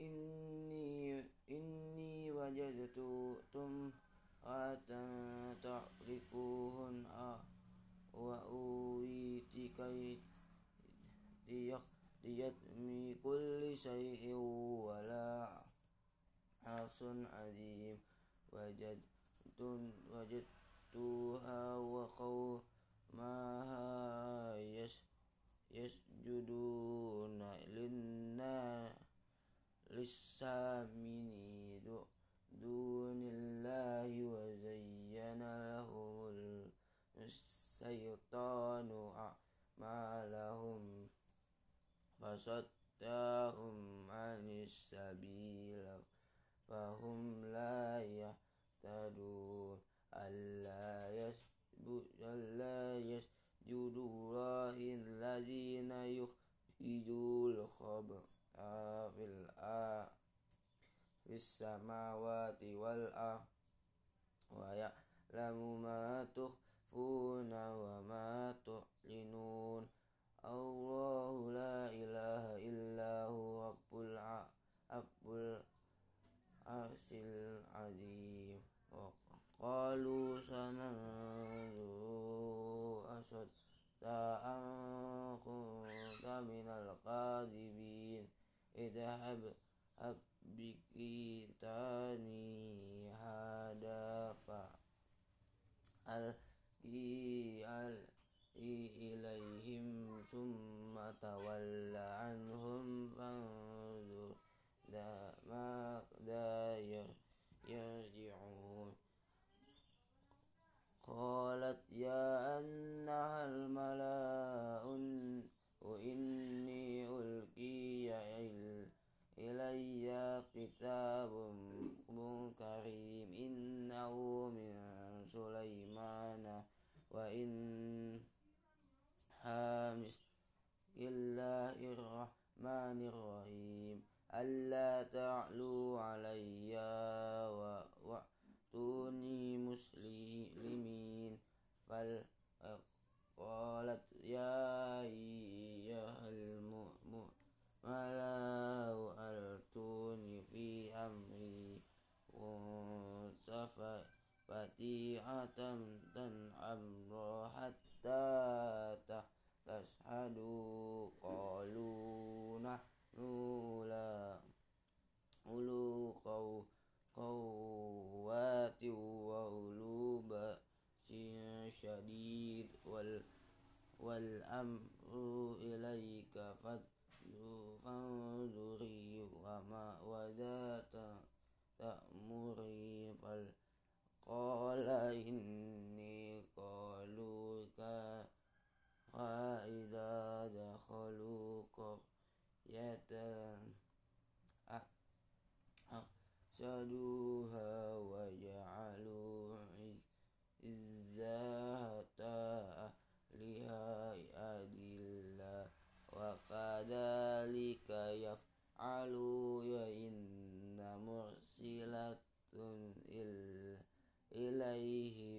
إني إني وجدت امرأة تعرفهن وأويت كي ليتمي كل شيء ولا حرص عظيم وجدت وجدتها وقومها فصدهم عن السبيل فهم لا يهتدون. ألا يسجدوا الله الذين يخرجوا الخبر في السماوات والأرض ويعلم ما تخفون وما تعلنون. الله لا إله إلا هو رب العرش العظيم وقالوا سننظر أشد أن كنت من الكاذبين اذهب بكتاني هذا فألقي إليهم ثم تولى عنهم فانظر ماذا يرجعون. قالت يا أنها الملأ وإني ألقي إلي كتاب كريم إنه من سليمان وإن حامس الله الرحمن الرحيم. ألا تعلوا علي وأتوني مسلمين. فقالت يا أيها الملأ ألتوني في أمري. كنت فتيحة أمر حتى تشهدوا قالوا نحن لا أولو قوات وأولو بأس شديد والأمر إليك فانظري وما وذات تأمري قال إني إذا دخلوا قرية أفسدوها وجعلوا عزة أهلها أذلة وكذلك يفعلوا وإن مرسلة إليه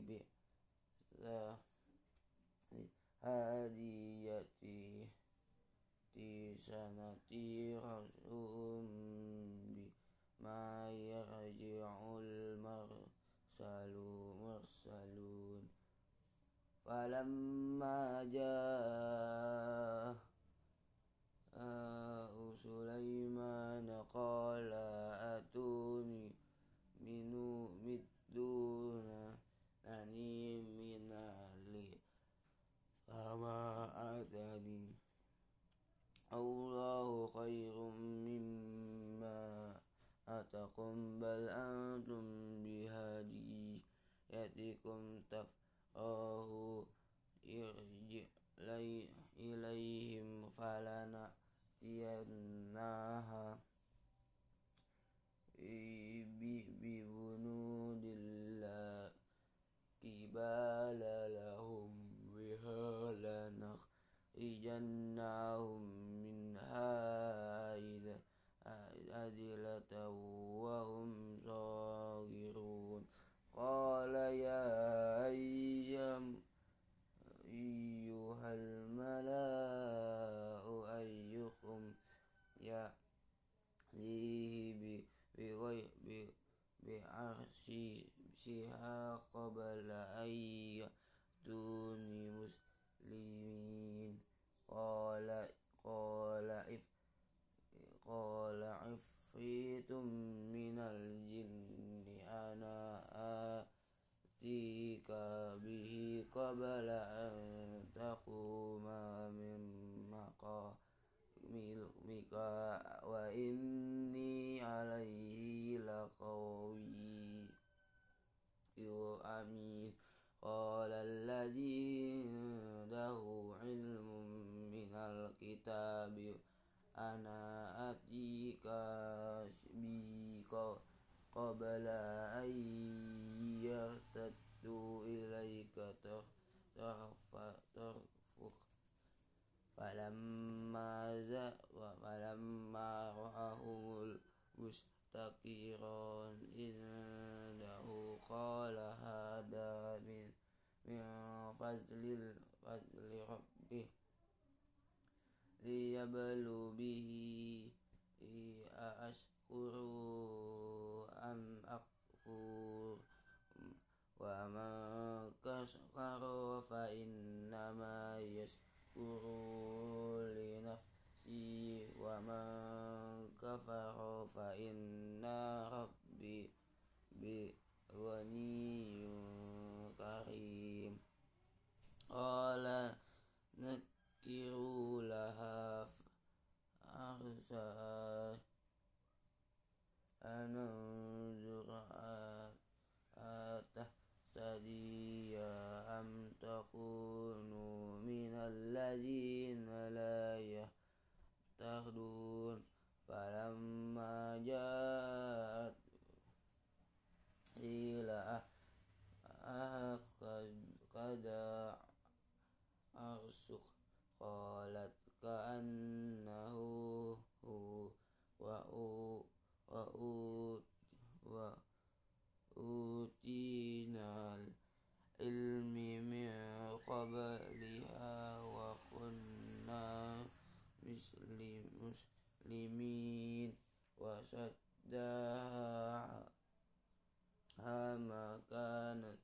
هادية سنة رسول بما يرجع المرسلون فلما جاء سليمان قال أتوني مدون فما أتاني الله خير مما أتقم بل أنتم بهديتكم. تفراه ارجع إليهم فلنأتينها بجنود لا قبال لهم بها لنخرجنهم منها أذلة وهم صاغرون قال يا أيها الملأ أيكم يأتيه عرشها قبل أن يأتوني مسلمين قال قال قال عفريت من الجن أنا آتيك به قبل أن تقوم من مقامك وإني عليه لقوي أمين قال الذي عنده علم من الكتاب أنا أتيك به قبل أن يرتدوا إليك طرفك فلما فلما رآه مستقرا عنده قال هذا من فضل فضل ربه ليبلو به أشكر أم أكفر ومن كفر فإنما يشكر لنفسه ومن كفر فإن ربي بغني كريم. قال نكروا لها أرسل أننظر أتهتدي أم تكون من الذين لا يهتدون؟ فلما جاءت قيل قد أرسخ. قالت كأنه هو وأوتينا العلم من قبلها وكنا مسلمين وصدها ما كانت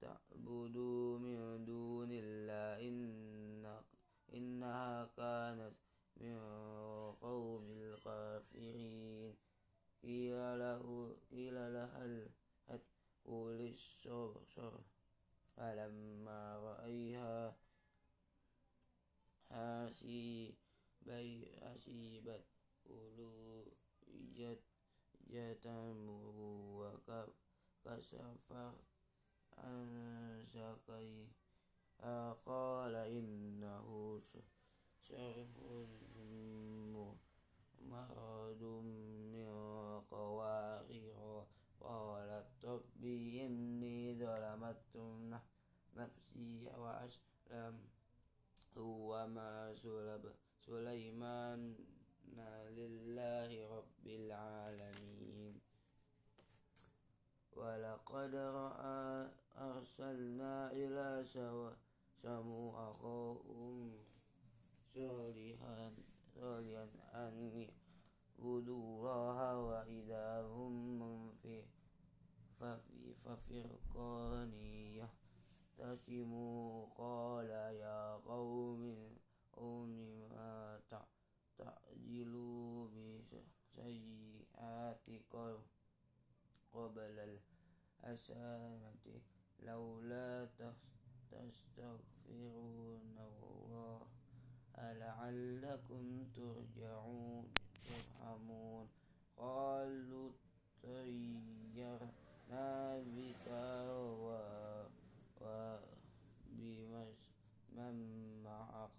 تعبد من دون الله إنها كانت من قوم الكافرين قيل له قيل لها للصبر فلما رأيها حسيبت ألوية وكشفت عن ساقيها. قال إنه شرح مرض من قوارير قالت رب إني ظلمت نفسي وأسلم. هو ما سليمان لله رب العالمين. ولقد أرسلنا إلى ثمود أخاهم صالحا أن اعبدوا الله وإذا هم ففرقان يختصموا قال يا قوم قوم ما تعجلوا بالسيئات قبل الحسنة لولا تستغفرون الله لعلكم ترجعون ترحمون قالوا طيرنا بك وبمن معك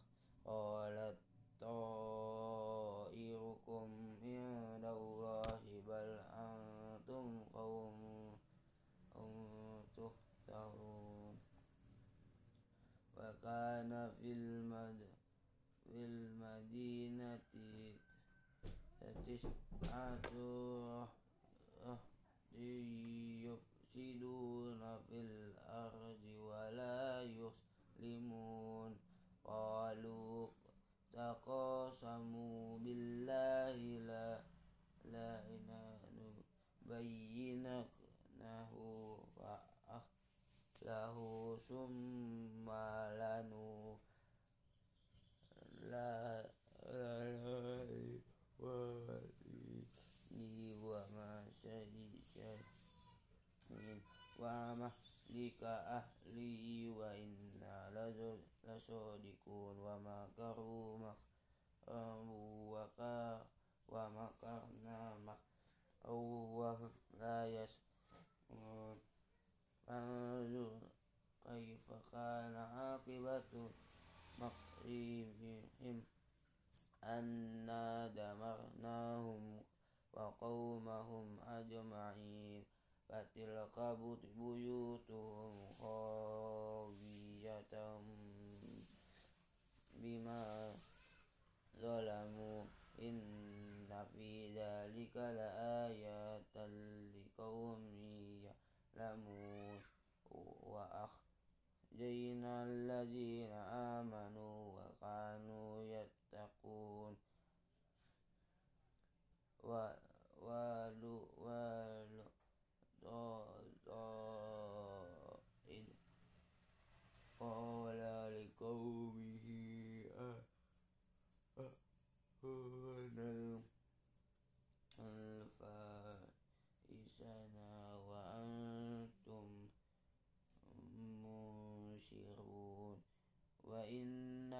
قال طائركم عند الله بل أنتم قوم تفترون وكان في المدينة تسعة رهط يفسدون في الأرض ولا يسلمون قالوا تقاسموا بالله لا بيناه فأهله ثم لنو لا ولي وما شيء ومهلك أهلي وإنا لصادقون ومكروا مكرا ومكرنا مكرا وهم لا يشعرون فانظر كيف كان عاقبة مكرهم أنا دمرناهم وقومهم أجمعين. فتلك بيوتهم خاوية بما ظلموا إن في ذلك لآيات لقوم يعلمون وأخرجنا الذين آمنوا وكانوا يتقون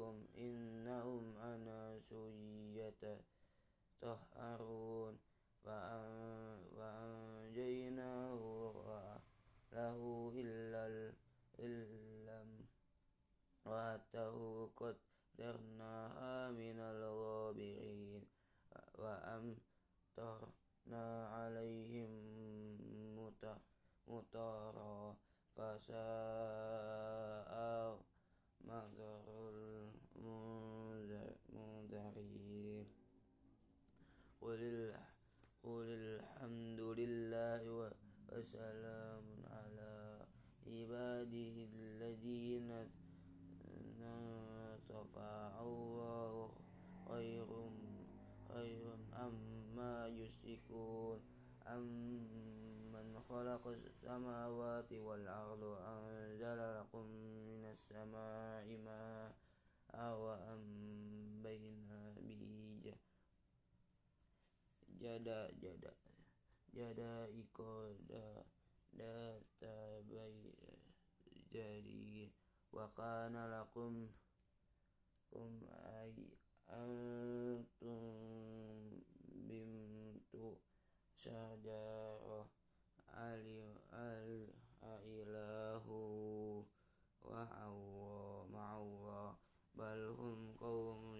قريتكم إنهم أناس يتطهرون فأنجيناه وأهله إلا امرأته قدرناها من الغابرين. وأمطرنا عليهم مطرا. فساء مطر قل الحمد لله وسلام على عباده الذين اصطفى الله خير خير أما يشركون أمن خلق السماوات والأرض وأنزل لكم من السماء ماء وأنبينا به جدا جدا جدائق ذات بيدرين وكان لكم أي أنتم بنت شجرة الإله مع الله بل هم قوم